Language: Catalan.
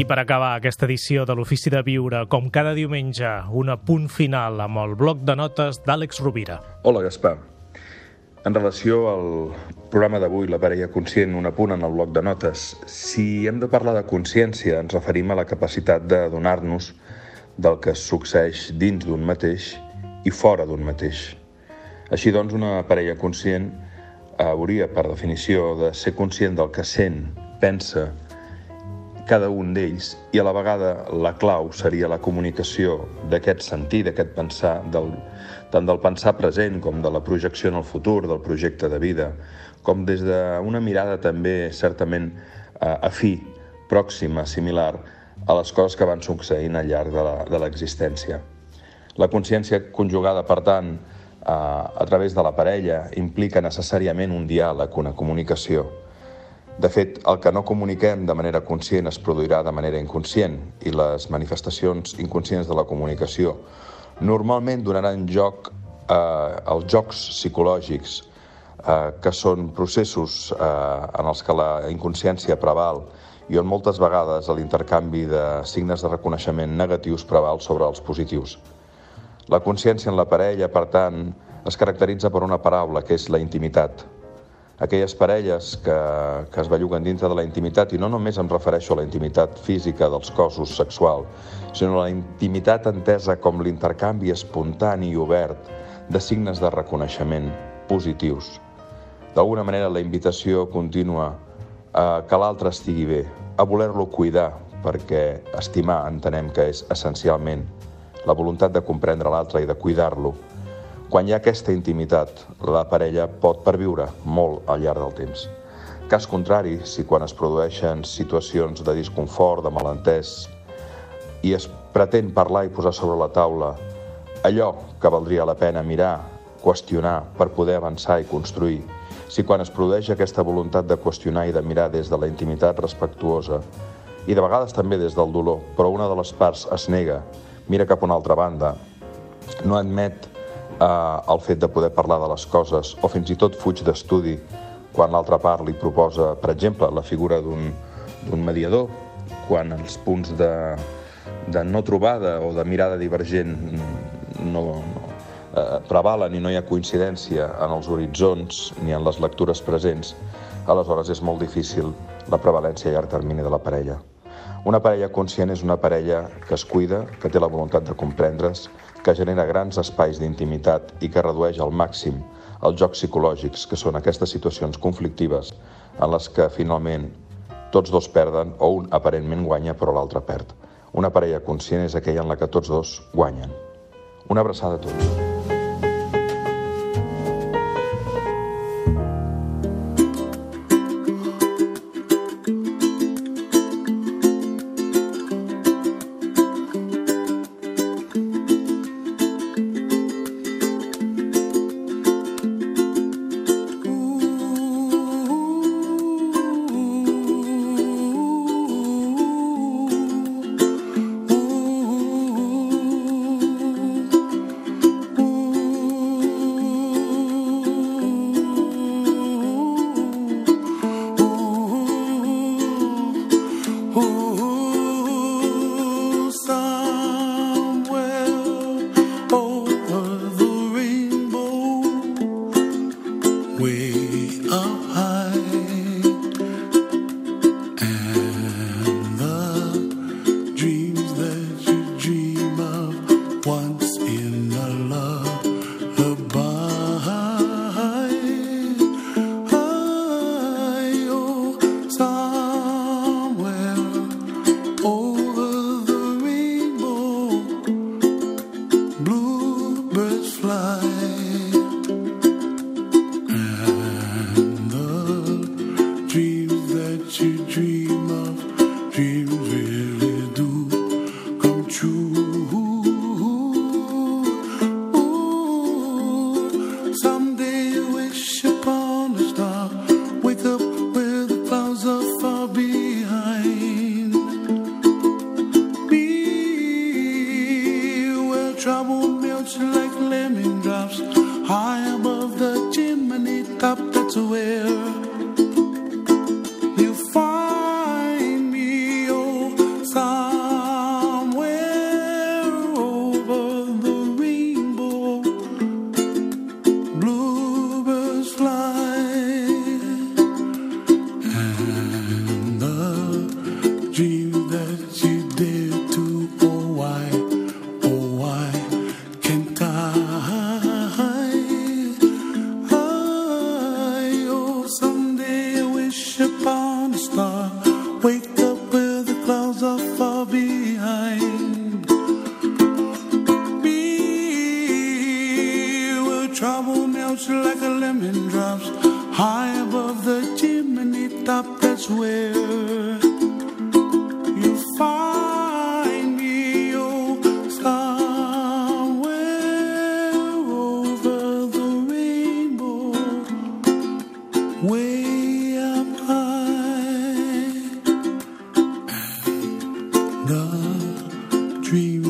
I per acabar aquesta edició de l'Ofici de Viure, com cada diumenge, un punt final amb el bloc de notes d'Àlex Rovira. Hola, Gaspar. En relació al programa d'avui, la parella conscient, un apunt en el bloc de notes. Si hem de parlar de consciència, ens referim a la capacitat de donar-nos del que succeeix dins d'un mateix i fora d'un mateix. Així doncs, una parella conscient hauria, per definició, de ser conscient del que sent, pensa, cada un d'ells i a la vegada la clau seria la comunicació d'aquest sentir, d'aquest pensar, del, tant del pensar present com de la projecció en el futur, del projecte de vida, com des d'una mirada també certament eh, afí, pròxima, similar a les coses que van succeint al llarg de l'existència. La consciència conjugada, per tant, eh, a través de la parella, implica necessàriament un diàleg, una comunicació, de fet, el que no comuniquem de manera conscient es produirà de manera inconscient i les manifestacions inconscients de la comunicació normalment donaran joc eh, als jocs psicològics eh, que són processos eh, en els que la inconsciència preval i on moltes vegades l'intercanvi de signes de reconeixement negatius preval sobre els positius. La consciència en la parella, per tant, es caracteritza per una paraula que és la intimitat, aquelles parelles que, que es belluguen dintre de la intimitat, i no només em refereixo a la intimitat física dels cossos sexual, sinó a la intimitat entesa com l'intercanvi espontani i obert de signes de reconeixement positius. D'alguna manera, la invitació contínua a que l'altre estigui bé, a voler-lo cuidar, perquè estimar entenem que és essencialment la voluntat de comprendre l'altre i de cuidar-lo, quan hi ha aquesta intimitat, la parella pot perviure molt al llarg del temps. Cas contrari, si quan es produeixen situacions de disconfort, de malentès, i es pretén parlar i posar sobre la taula allò que valdria la pena mirar, qüestionar per poder avançar i construir, si quan es produeix aquesta voluntat de qüestionar i de mirar des de la intimitat respectuosa, i de vegades també des del dolor, però una de les parts es nega, mira cap a una altra banda, no admet el fet de poder parlar de les coses o fins i tot fuig d'estudi quan l'altra part li proposa, per exemple, la figura d'un mediador, quan els punts de, de no trobada o de mirada divergent no, no eh, prevalen i no hi ha coincidència en els horitzons ni en les lectures presents, aleshores és molt difícil la prevalència a llarg termini de la parella. Una parella conscient és una parella que es cuida, que té la voluntat de comprendre's, que genera grans espais d'intimitat i que redueix al màxim els jocs psicològics, que són aquestes situacions conflictives en les que finalment tots dos perden o un aparentment guanya però l'altre perd. Una parella conscient és aquella en la que tots dos guanyen. Una abraçada a tots. way. Drops like a lemon drops high above the chimney top. That's where you find me, oh, somewhere over the rainbow, way up high. and The dream